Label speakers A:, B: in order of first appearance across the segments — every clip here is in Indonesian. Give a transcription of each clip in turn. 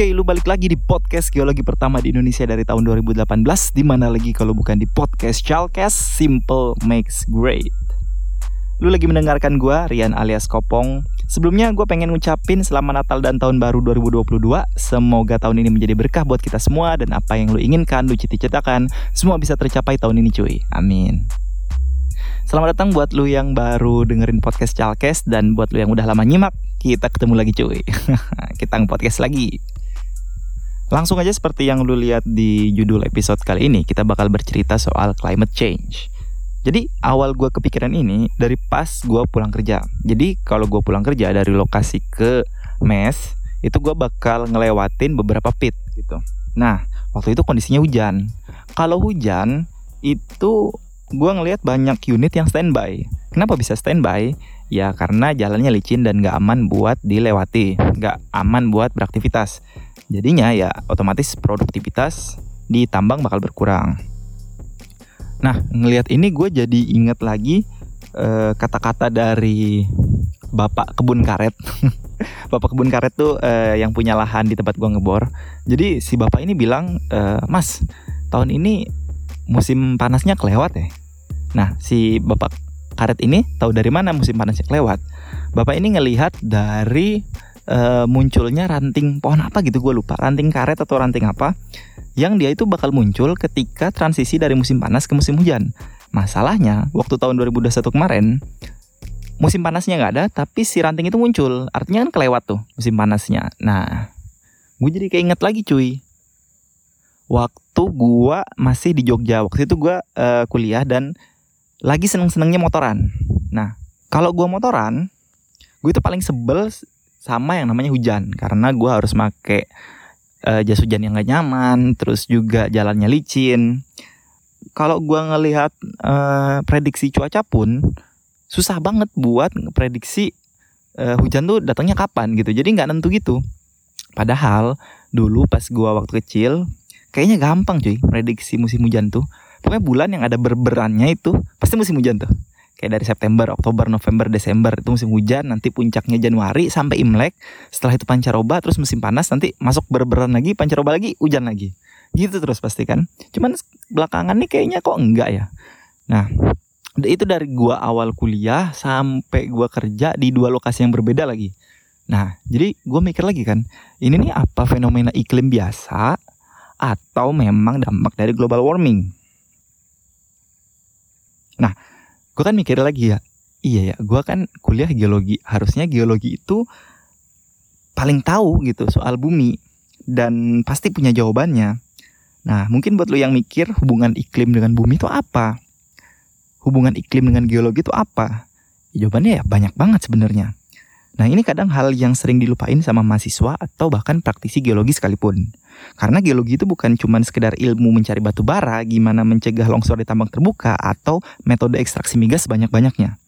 A: Oke, lu balik lagi di podcast geologi pertama di Indonesia dari tahun 2018 Di mana lagi kalau bukan di podcast Chalkes Simple Makes Great. Lu lagi mendengarkan gua, Rian alias Kopong. Sebelumnya gue pengen ngucapin selamat Natal dan Tahun Baru 2022 Semoga tahun ini menjadi berkah buat kita semua Dan apa yang lu inginkan, lu cita-citakan Semua bisa tercapai tahun ini cuy. Amin. Selamat datang buat lu yang baru dengerin podcast Chalkes Dan buat lu yang udah lama nyimak kita ketemu lagi cuy. Kita nge-podcast lagi Langsung aja seperti yang lu lihat di judul episode kali ini Kita bakal bercerita soal climate change. Jadi awal gue kepikiran ini dari pas gue pulang kerja. Jadi kalau gue pulang kerja dari lokasi ke mes Itu gue bakal ngelewatin beberapa pit gitu. Nah waktu itu kondisinya hujan. Kalau hujan itu gue ngelihat banyak unit yang standby. Kenapa bisa standby? Ya karena jalannya licin dan gak aman buat dilewati, gak aman buat beraktivitas. Jadinya ya otomatis produktivitas di tambang bakal berkurang. Nah ngelihat ini gue jadi inget lagi kata kata-kata dari bapak kebun karet. bapak kebun karet tuh uh, yang punya lahan di tempat gue ngebor. Jadi si bapak ini bilang, e, Mas tahun ini musim panasnya kelewat ya. Nah si bapak karet ini tahu dari mana musim panasnya lewat. Bapak ini ngelihat dari uh, munculnya ranting pohon apa gitu gue lupa, ranting karet atau ranting apa yang dia itu bakal muncul ketika transisi dari musim panas ke musim hujan. Masalahnya waktu tahun 2021 kemarin musim panasnya nggak ada, tapi si ranting itu muncul. Artinya kan kelewat tuh musim panasnya. Nah, gue jadi keinget lagi cuy. Waktu gue masih di Jogja, waktu itu gue uh, kuliah dan lagi seneng-senengnya motoran. Nah, kalau gue motoran, gue itu paling sebel sama yang namanya hujan karena gue harus make uh, jas hujan yang gak nyaman, terus juga jalannya licin. Kalau gue ngelihat uh, prediksi cuaca pun susah banget buat prediksi uh, hujan tuh datangnya kapan gitu. Jadi nggak nentu gitu. Padahal dulu pas gue waktu kecil kayaknya gampang cuy prediksi musim hujan tuh pokoknya bulan yang ada berberannya itu pasti musim hujan tuh kayak dari September, Oktober, November, Desember itu musim hujan, nanti puncaknya Januari sampai Imlek, setelah itu pancaroba, terus musim panas, nanti masuk berberan lagi, pancaroba lagi, hujan lagi. Gitu terus pasti kan. Cuman belakangan nih kayaknya kok enggak ya. Nah, itu dari gua awal kuliah sampai gua kerja di dua lokasi yang berbeda lagi. Nah, jadi gua mikir lagi kan, ini nih apa fenomena iklim biasa atau memang dampak dari global warming? Nah, gue kan mikir lagi ya, iya ya, gue kan kuliah geologi, harusnya geologi itu paling tahu gitu soal bumi dan pasti punya jawabannya. Nah, mungkin buat lo yang mikir hubungan iklim dengan bumi itu apa? Hubungan iklim dengan geologi itu apa? jawabannya ya banyak banget sebenarnya. Nah ini kadang hal yang sering dilupain sama mahasiswa atau bahkan praktisi geologi sekalipun. Karena geologi itu bukan cuma sekedar ilmu mencari batu bara, gimana mencegah longsor di tambang terbuka, atau metode ekstraksi migas sebanyak-banyaknya.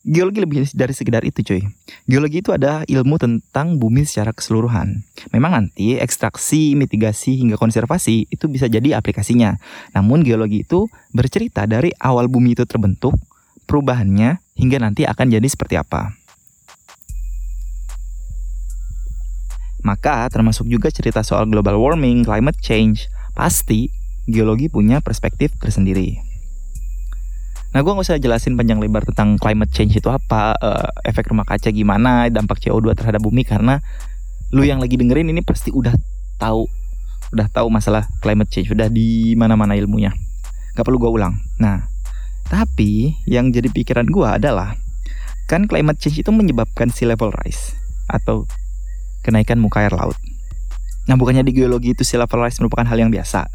A: Geologi lebih dari sekedar itu cuy. Geologi itu ada ilmu tentang bumi secara keseluruhan. Memang nanti ekstraksi, mitigasi, hingga konservasi itu bisa jadi aplikasinya. Namun geologi itu bercerita dari awal bumi itu terbentuk, perubahannya, hingga nanti akan jadi seperti apa. Maka termasuk juga cerita soal global warming, climate change, pasti geologi punya perspektif tersendiri. Nah, gue gak usah jelasin panjang lebar tentang climate change itu apa, uh, efek rumah kaca gimana, dampak CO2 terhadap bumi karena lu yang lagi dengerin ini pasti udah tahu, udah tahu masalah climate change, udah di mana-mana ilmunya. Gak perlu gue ulang. Nah, tapi yang jadi pikiran gue adalah kan climate change itu menyebabkan sea level rise atau kenaikan muka air laut. Nah, bukannya di geologi itu sea level rise merupakan hal yang biasa.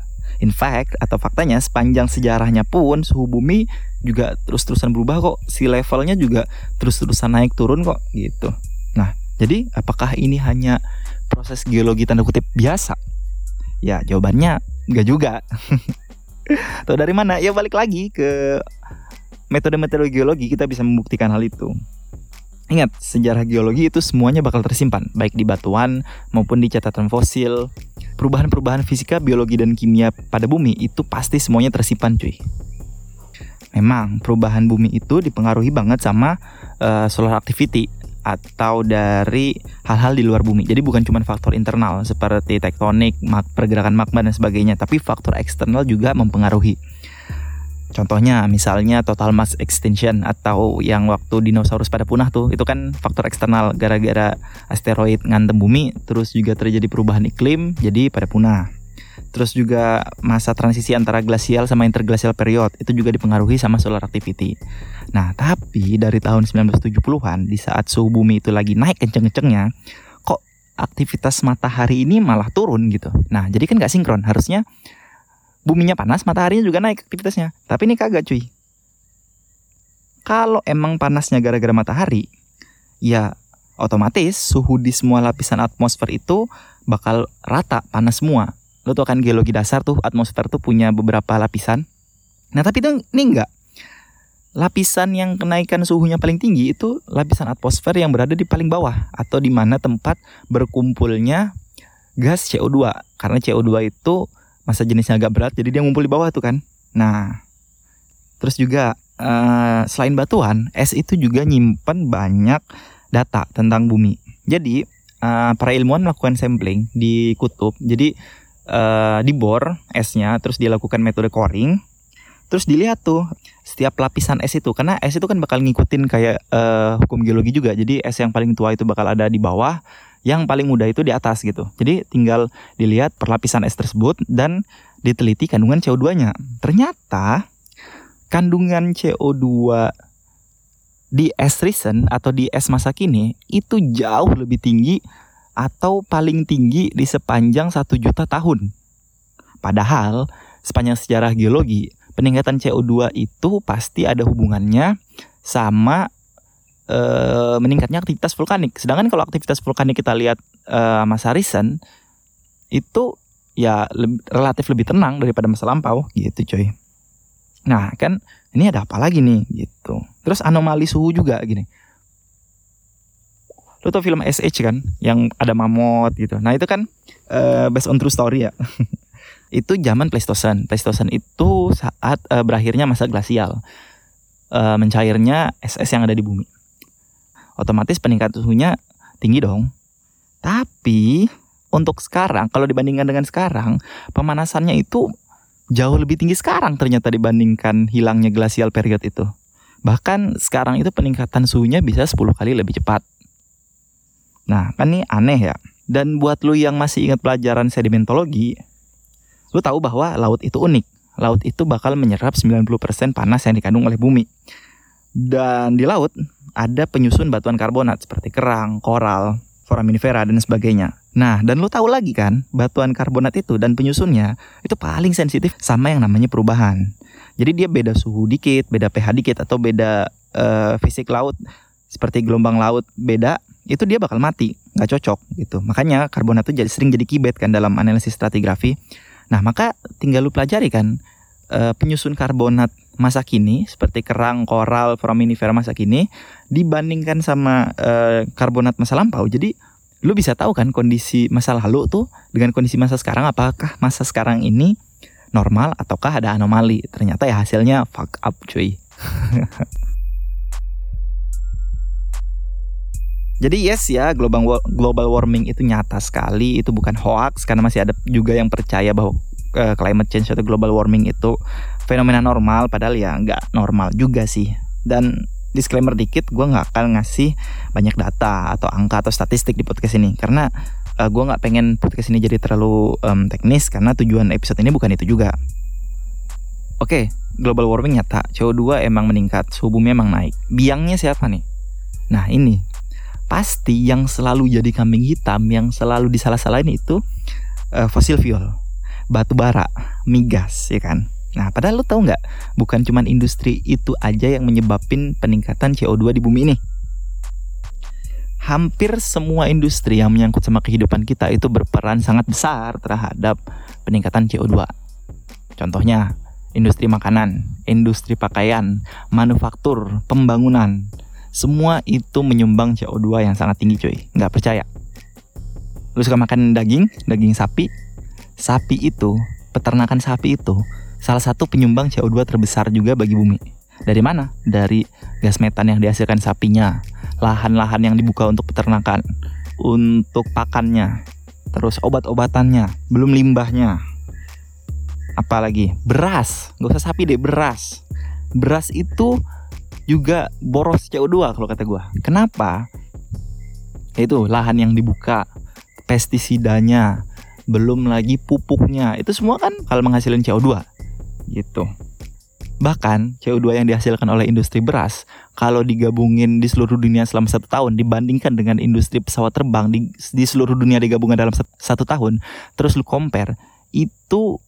A: In fact, atau faktanya sepanjang sejarahnya pun suhu bumi juga terus-terusan berubah kok. Sea levelnya juga terus-terusan naik turun kok gitu. Nah, jadi apakah ini hanya proses geologi tanda kutip biasa? Ya, jawabannya enggak juga. Tahu dari mana? Ya balik lagi ke metode-metode geologi kita bisa membuktikan hal itu. Ingat, sejarah geologi itu semuanya bakal tersimpan, baik di batuan maupun di catatan fosil. Perubahan-perubahan fisika, biologi, dan kimia pada bumi itu pasti semuanya tersimpan cuy. Memang perubahan bumi itu dipengaruhi banget sama uh, solar activity atau dari hal-hal di luar bumi. Jadi bukan cuma faktor internal seperti tektonik, pergerakan magma dan sebagainya, tapi faktor eksternal juga mempengaruhi. Contohnya misalnya total mass extinction atau yang waktu dinosaurus pada punah tuh itu kan faktor eksternal gara-gara asteroid ngantem bumi terus juga terjadi perubahan iklim jadi pada punah. Terus juga masa transisi antara glasial sama interglasial period itu juga dipengaruhi sama solar activity. Nah, tapi dari tahun 1970-an di saat suhu bumi itu lagi naik kenceng-kencengnya, kok aktivitas matahari ini malah turun gitu. Nah, jadi kan gak sinkron. Harusnya buminya panas, mataharinya juga naik aktivitasnya. Tapi ini kagak cuy. Kalau emang panasnya gara-gara matahari, ya otomatis suhu di semua lapisan atmosfer itu bakal rata panas semua. Lo tau kan geologi dasar tuh atmosfer tuh punya beberapa lapisan. Nah tapi itu ini enggak. Lapisan yang kenaikan suhunya paling tinggi itu lapisan atmosfer yang berada di paling bawah atau di mana tempat berkumpulnya gas CO2. Karena CO2 itu masa jenisnya agak berat jadi dia ngumpul di bawah tuh kan. Nah terus juga uh, selain batuan es itu juga nyimpen banyak data tentang bumi. Jadi uh, para ilmuwan melakukan sampling di kutub. Jadi uh, dibor esnya terus dilakukan metode coring. Terus dilihat tuh setiap lapisan es itu. Karena es itu kan bakal ngikutin kayak uh, hukum geologi juga. Jadi es yang paling tua itu bakal ada di bawah yang paling mudah itu di atas gitu. Jadi tinggal dilihat perlapisan es tersebut dan diteliti kandungan CO2-nya. Ternyata kandungan CO2 di es recent atau di es masa kini itu jauh lebih tinggi atau paling tinggi di sepanjang satu juta tahun. Padahal sepanjang sejarah geologi, peningkatan CO2 itu pasti ada hubungannya sama e, meningkatnya aktivitas vulkanik. Sedangkan kalau aktivitas vulkanik kita lihat e, masa recent itu ya lebih, relatif lebih tenang daripada masa lampau gitu coy. Nah kan ini ada apa lagi nih gitu. Terus anomali suhu juga gini. Lo tau film SH kan yang ada mamut gitu. Nah itu kan uh, based on true story ya. itu zaman Pleistosen. Pleistosen itu saat uh, berakhirnya masa glasial. Uh, mencairnya es-es yang ada di bumi otomatis peningkatan suhunya tinggi dong. Tapi untuk sekarang kalau dibandingkan dengan sekarang, pemanasannya itu jauh lebih tinggi sekarang ternyata dibandingkan hilangnya glasial period itu. Bahkan sekarang itu peningkatan suhunya bisa 10 kali lebih cepat. Nah, kan ini aneh ya. Dan buat lu yang masih ingat pelajaran sedimentologi, lu tahu bahwa laut itu unik. Laut itu bakal menyerap 90% panas yang dikandung oleh bumi. Dan di laut ada penyusun batuan karbonat seperti kerang, koral, foraminifera dan sebagainya. Nah, dan lo tahu lagi kan, batuan karbonat itu dan penyusunnya itu paling sensitif sama yang namanya perubahan. Jadi dia beda suhu dikit, beda pH dikit atau beda uh, fisik laut seperti gelombang laut beda, itu dia bakal mati, nggak cocok gitu. Makanya karbonat itu jadi sering jadi kibet kan dalam analisis stratigrafi. Nah, maka tinggal lu pelajari kan uh, penyusun karbonat masa kini seperti kerang, koral, foraminifera masa kini dibandingkan sama uh, karbonat masa lampau. Jadi lu bisa tahu kan kondisi masa lalu tuh dengan kondisi masa sekarang apakah masa sekarang ini normal ataukah ada anomali. Ternyata ya hasilnya fuck up cuy. Jadi yes ya global global warming itu nyata sekali itu bukan hoax karena masih ada juga yang percaya bahwa uh, climate change atau global warming itu fenomena normal padahal ya nggak normal juga sih. Dan disclaimer dikit gue nggak akan ngasih banyak data atau angka atau statistik di podcast ini. Karena uh, eh, gue nggak pengen podcast ini jadi terlalu um, teknis karena tujuan episode ini bukan itu juga. Oke okay, global warming nyata. CO2 emang meningkat suhu bumi emang naik. Biangnya siapa nih? Nah ini. Pasti yang selalu jadi kambing hitam yang selalu disalah-salahin itu uh, fosil fuel. Batu bara migas ya kan Nah, padahal lo tau nggak, bukan cuma industri itu aja yang menyebabkan peningkatan CO2 di bumi ini. Hampir semua industri yang menyangkut sama kehidupan kita itu berperan sangat besar terhadap peningkatan CO2. Contohnya, industri makanan, industri pakaian, manufaktur, pembangunan. Semua itu menyumbang CO2 yang sangat tinggi cuy. Nggak percaya. Lu suka makan daging, daging sapi? Sapi itu, peternakan sapi itu salah satu penyumbang CO2 terbesar juga bagi bumi. Dari mana? Dari gas metan yang dihasilkan sapinya, lahan-lahan yang dibuka untuk peternakan, untuk pakannya, terus obat-obatannya, belum limbahnya. Apalagi beras, gak usah sapi deh, beras. Beras itu juga boros CO2 kalau kata gue. Kenapa? Itu lahan yang dibuka, pestisidanya, belum lagi pupuknya. Itu semua kan kalau menghasilkan CO2 gitu. Bahkan CO2 yang dihasilkan oleh industri beras kalau digabungin di seluruh dunia selama satu tahun dibandingkan dengan industri pesawat terbang di, di seluruh dunia digabungkan dalam satu tahun, terus lu compare itu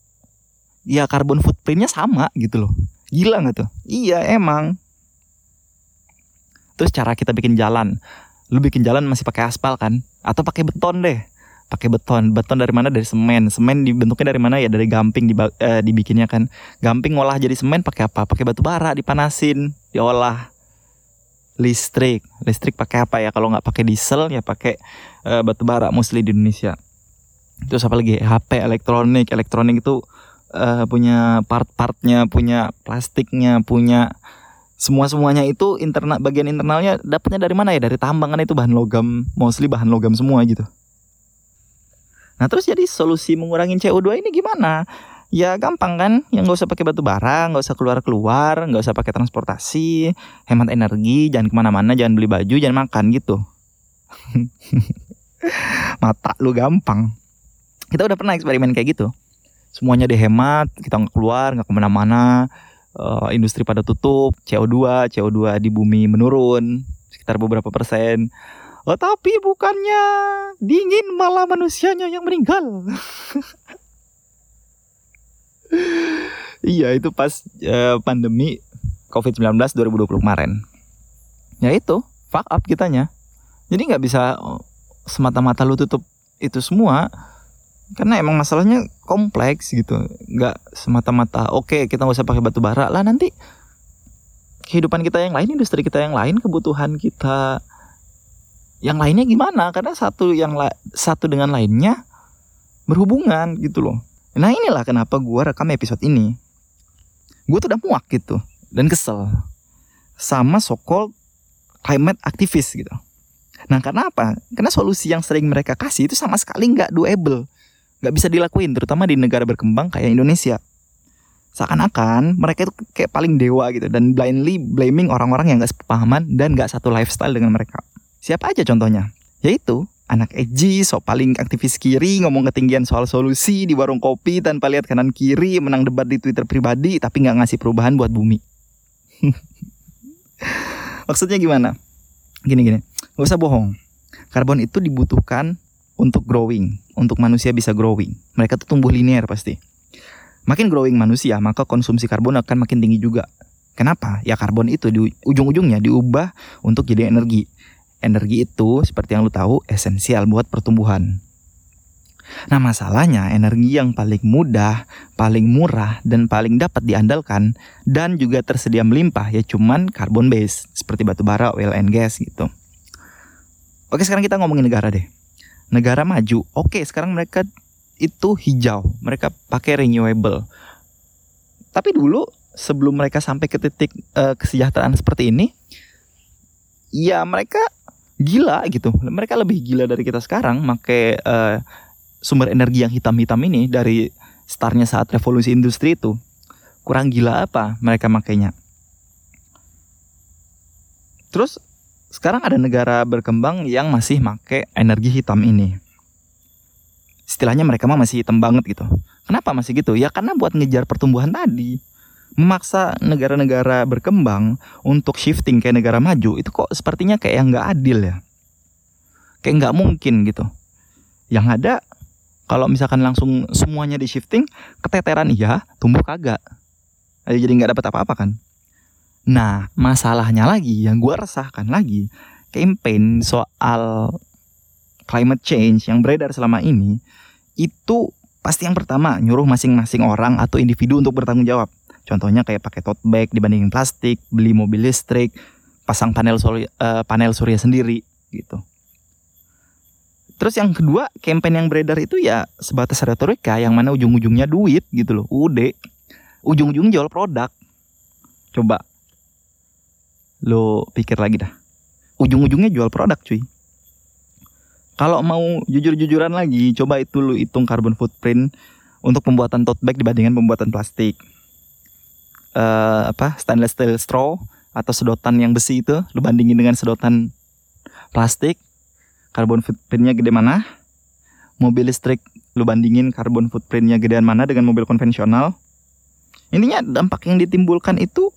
A: ya carbon footprintnya sama gitu loh. Gila nggak tuh? Iya emang. Terus cara kita bikin jalan, lu bikin jalan masih pakai aspal kan? Atau pakai beton deh? Pakai beton. Beton dari mana? Dari semen. Semen dibentuknya dari mana ya? Dari gamping eh, dibikinnya kan. Gamping ngolah jadi semen pakai apa? Pakai batu bara dipanasin, diolah. Listrik, listrik pakai apa ya? Kalau nggak pakai diesel ya pakai eh, batu bara mostly di Indonesia. Terus apa lagi? HP, elektronik, elektronik itu eh, punya part-partnya, punya plastiknya, punya semua semuanya itu internal bagian internalnya dapatnya dari mana ya dari tambangan itu bahan logam mostly bahan logam semua gitu Nah terus jadi solusi mengurangi CO2 ini gimana? Ya gampang kan, yang nggak usah pakai batu bara, nggak usah keluar keluar, nggak usah pakai transportasi, hemat energi, jangan ke mana-mana, jangan beli baju, jangan makan gitu. Mata lu gampang. Kita udah pernah eksperimen kayak gitu. Semuanya dihemat, kita nggak keluar, nggak ke mana-mana, uh, industri pada tutup, CO2, CO2 di bumi menurun sekitar beberapa persen. Oh, tapi bukannya dingin malah manusianya yang meninggal. iya, itu pas uh, pandemi COVID-19 2020 kemarin. Ya itu, fuck up kitanya. Jadi nggak bisa oh, semata-mata lu tutup itu semua karena emang masalahnya kompleks gitu nggak semata-mata oke okay, kita nggak usah pakai batu bara lah nanti kehidupan kita yang lain industri kita yang lain kebutuhan kita yang lainnya gimana? Karena satu yang la satu dengan lainnya berhubungan gitu loh. Nah inilah kenapa gue rekam episode ini. Gue tuh udah muak gitu dan kesel sama sokol climate aktivis gitu. Nah karena apa? Karena solusi yang sering mereka kasih itu sama sekali nggak doable. Nggak bisa dilakuin terutama di negara berkembang kayak Indonesia. Seakan-akan mereka itu kayak paling dewa gitu dan blindly blaming orang-orang yang gak sepahaman dan gak satu lifestyle dengan mereka. Siapa aja contohnya? Yaitu anak edgy, so paling aktivis kiri, ngomong ketinggian soal solusi di warung kopi tanpa lihat kanan kiri, menang debat di Twitter pribadi tapi nggak ngasih perubahan buat bumi. Maksudnya gimana? Gini gini, gak usah bohong. Karbon itu dibutuhkan untuk growing, untuk manusia bisa growing. Mereka tuh tumbuh linear pasti. Makin growing manusia, maka konsumsi karbon akan makin tinggi juga. Kenapa? Ya karbon itu di ujung-ujungnya diubah untuk jadi energi energi itu seperti yang lu tahu esensial buat pertumbuhan. Nah masalahnya energi yang paling mudah, paling murah, dan paling dapat diandalkan dan juga tersedia melimpah ya cuman carbon base seperti batu bara, oil and gas gitu. Oke sekarang kita ngomongin negara deh. Negara maju, oke sekarang mereka itu hijau, mereka pakai renewable. Tapi dulu sebelum mereka sampai ke titik uh, kesejahteraan seperti ini, ya mereka gila gitu. Mereka lebih gila dari kita sekarang make uh, sumber energi yang hitam-hitam ini dari startnya saat revolusi industri itu. Kurang gila apa mereka makainya. Terus sekarang ada negara berkembang yang masih make energi hitam ini. Istilahnya mereka mah masih hitam banget gitu. Kenapa masih gitu? Ya karena buat ngejar pertumbuhan tadi memaksa negara-negara berkembang untuk shifting ke negara maju itu kok sepertinya kayak yang nggak adil ya. Kayak nggak mungkin gitu. Yang ada kalau misalkan langsung semuanya di shifting keteteran iya tumbuh kagak. Jadi nggak dapat apa-apa kan. Nah masalahnya lagi yang gue resahkan lagi campaign soal climate change yang beredar selama ini itu pasti yang pertama nyuruh masing-masing orang atau individu untuk bertanggung jawab Contohnya kayak pakai tote bag dibandingin plastik, beli mobil listrik, pasang panel surya, uh, panel surya sendiri gitu. Terus yang kedua, campaign yang beredar itu ya sebatas retorika yang mana ujung-ujungnya duit gitu loh. Udah. Ujung-ujung jual produk. Coba lo pikir lagi dah. Ujung-ujungnya jual produk cuy. Kalau mau jujur-jujuran lagi, coba itu lu hitung carbon footprint untuk pembuatan tote bag dibandingkan pembuatan plastik. Uh, apa stainless steel straw atau sedotan yang besi itu lu bandingin dengan sedotan plastik carbon footprintnya gede mana mobil listrik lu bandingin carbon footprintnya gedean mana dengan mobil konvensional intinya dampak yang ditimbulkan itu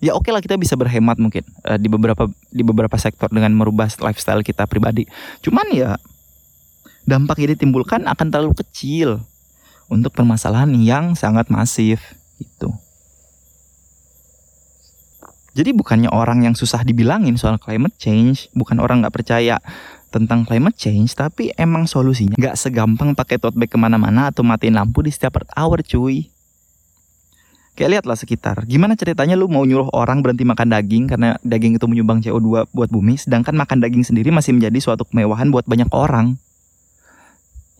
A: ya oke okay lah kita bisa berhemat mungkin uh, di beberapa di beberapa sektor dengan merubah lifestyle kita pribadi. Cuman ya dampak yang ditimbulkan akan terlalu kecil untuk permasalahan yang sangat masif itu. Jadi bukannya orang yang susah dibilangin soal climate change, bukan orang nggak percaya tentang climate change, tapi emang solusinya nggak segampang pakai tote bag ke mana-mana atau matiin lampu di setiap hour cuy. Kayak lihatlah sekitar. Gimana ceritanya lu mau nyuruh orang berhenti makan daging karena daging itu menyumbang CO2 buat bumi, sedangkan makan daging sendiri masih menjadi suatu kemewahan buat banyak orang.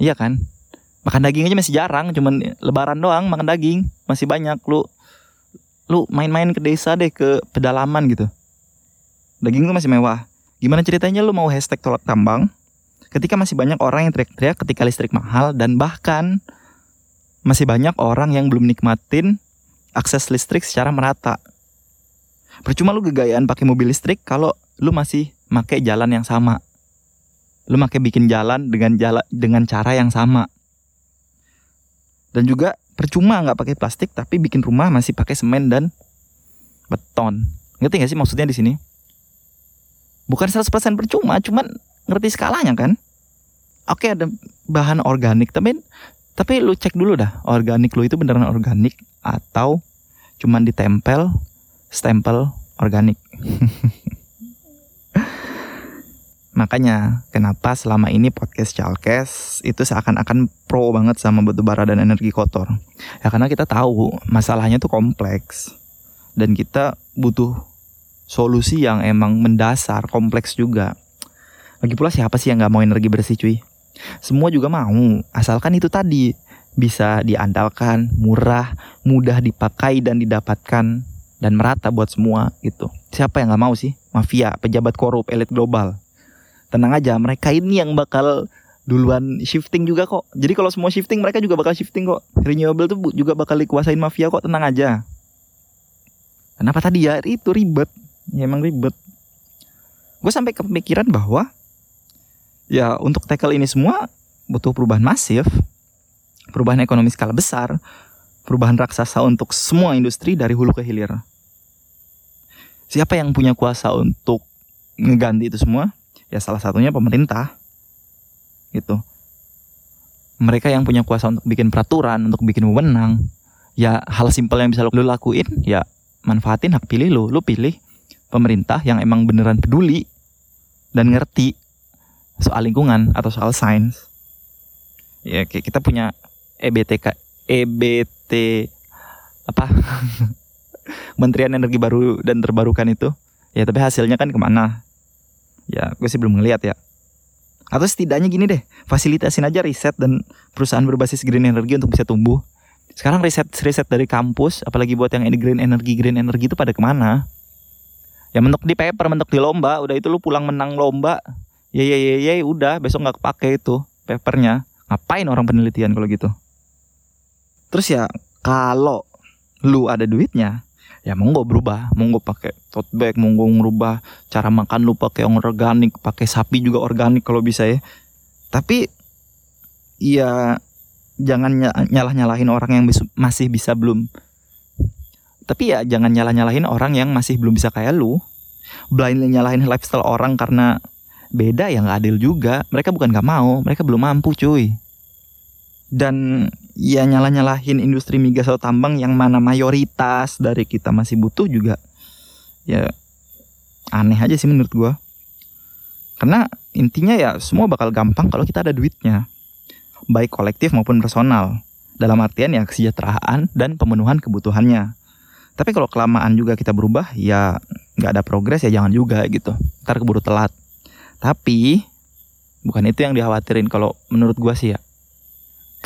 A: Iya kan? Makan daging aja masih jarang, cuman lebaran doang makan daging, masih banyak lu lu main-main ke desa deh ke pedalaman gitu. Daging itu masih mewah. Gimana ceritanya lu mau hashtag tolak tambang ketika masih banyak orang yang teriak-teriak ketika listrik mahal dan bahkan masih banyak orang yang belum nikmatin akses listrik secara merata. Percuma lu gegayaan pakai mobil listrik kalau lu masih pakai jalan yang sama. Lu pakai bikin jalan dengan jalan dengan cara yang sama. Dan juga percuma nggak pakai plastik tapi bikin rumah masih pakai semen dan beton. Ngerti gak sih maksudnya di sini? Bukan 100% percuma, cuman ngerti skalanya kan? Oke ada bahan organik, tapi tapi lu cek dulu dah organik lu itu beneran organik atau cuman ditempel stempel organik. Makanya kenapa selama ini podcast Chalkes itu seakan-akan pro banget sama batu bara dan energi kotor. Ya karena kita tahu masalahnya tuh kompleks dan kita butuh solusi yang emang mendasar, kompleks juga. Lagi pula siapa sih yang nggak mau energi bersih cuy? Semua juga mau, asalkan itu tadi bisa diandalkan, murah, mudah dipakai dan didapatkan dan merata buat semua gitu. Siapa yang nggak mau sih? Mafia, pejabat korup, elit global. Tenang aja, mereka ini yang bakal duluan shifting juga kok. Jadi kalau semua shifting mereka juga bakal shifting kok. Renewable tuh juga bakal dikuasain mafia kok, tenang aja. Kenapa tadi ya? Itu ribet. Ya emang ribet. Gue sampai kepikiran bahwa ya untuk tackle ini semua butuh perubahan masif perubahan ekonomi skala besar, perubahan raksasa untuk semua industri dari hulu ke hilir. Siapa yang punya kuasa untuk ngeganti itu semua? Ya salah satunya pemerintah. Gitu. Mereka yang punya kuasa untuk bikin peraturan, untuk bikin wewenang. Ya hal simpel yang bisa lo lakuin, ya manfaatin hak pilih lo. Lo pilih pemerintah yang emang beneran peduli dan ngerti soal lingkungan atau soal sains. Ya kita punya EBTK EBT apa Kementerian Energi Baru dan Terbarukan itu ya tapi hasilnya kan ke mana ya gue sih belum ngeliat ya. Atau setidaknya gini deh fasilitasin aja riset dan perusahaan berbasis green energy untuk bisa tumbuh. Sekarang riset riset dari kampus apalagi buat yang green energy green energy itu pada ke mana? Ya mentok di paper mentok di lomba udah itu lu pulang menang lomba. Ya ya ya ya udah besok nggak kepake itu papernya. Ngapain orang penelitian kalau gitu? Terus ya kalau lu ada duitnya, ya monggo berubah, monggo pakai tote bag, monggo ngerubah cara makan lu pakai yang organik, pakai sapi juga organik kalau bisa ya. Tapi ya jangan nyalah-nyalahin orang yang masih bisa belum. Tapi ya jangan nyalah-nyalahin orang yang masih belum bisa kayak lu. Blindly nyalahin lifestyle orang karena beda yang gak adil juga. Mereka bukan gak mau mereka belum mampu cuy dan ya nyalah-nyalahin industri migas atau tambang yang mana mayoritas dari kita masih butuh juga ya aneh aja sih menurut gue karena intinya ya semua bakal gampang kalau kita ada duitnya baik kolektif maupun personal dalam artian ya kesejahteraan dan pemenuhan kebutuhannya. Tapi kalau kelamaan juga kita berubah ya nggak ada progres ya jangan juga gitu ntar keburu telat. Tapi bukan itu yang dikhawatirin kalau menurut gue sih ya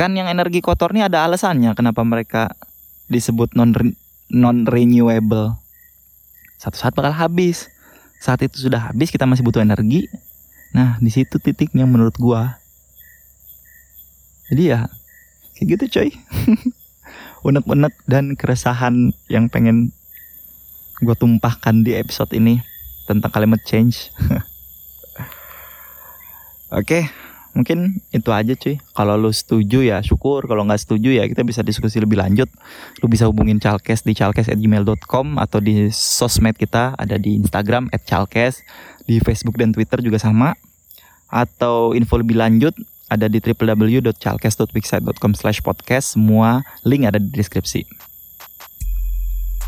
A: Kan yang energi kotor ini ada alasannya kenapa mereka disebut non non renewable. satu saat bakal habis. Saat itu sudah habis kita masih butuh energi. Nah di situ titiknya menurut gua. Jadi ya kayak gitu coy. Unek-unek dan keresahan yang pengen gue tumpahkan di episode ini tentang kalimat change. Oke mungkin itu aja cuy. Kalau lu setuju ya syukur. Kalau nggak setuju ya kita bisa diskusi lebih lanjut. Lu bisa hubungin chalkes di chalkes@gmail.com atau di sosmed kita ada di Instagram @chalkes. Di Facebook dan Twitter juga sama. Atau info lebih lanjut ada di www.chalkes.wixsite.com/podcast semua link ada di deskripsi.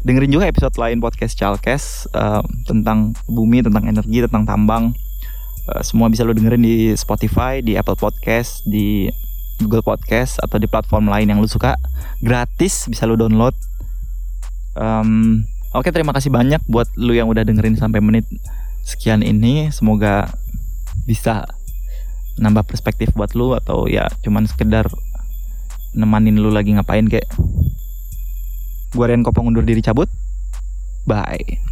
A: Dengerin juga episode lain podcast Chalkes uh, tentang bumi tentang energi tentang tambang Eh, semua bisa lo dengerin di Spotify, di Apple Podcast, di Google Podcast atau di platform lain yang lo suka. Gratis bisa lo download. Um, Oke, okay, terima kasih banyak buat lo yang udah dengerin sampai menit sekian ini. Semoga bisa nambah perspektif buat lo atau ya cuman sekedar nemanin lo lagi ngapain kayak. Gue Rian Kopong undur diri cabut. Bye.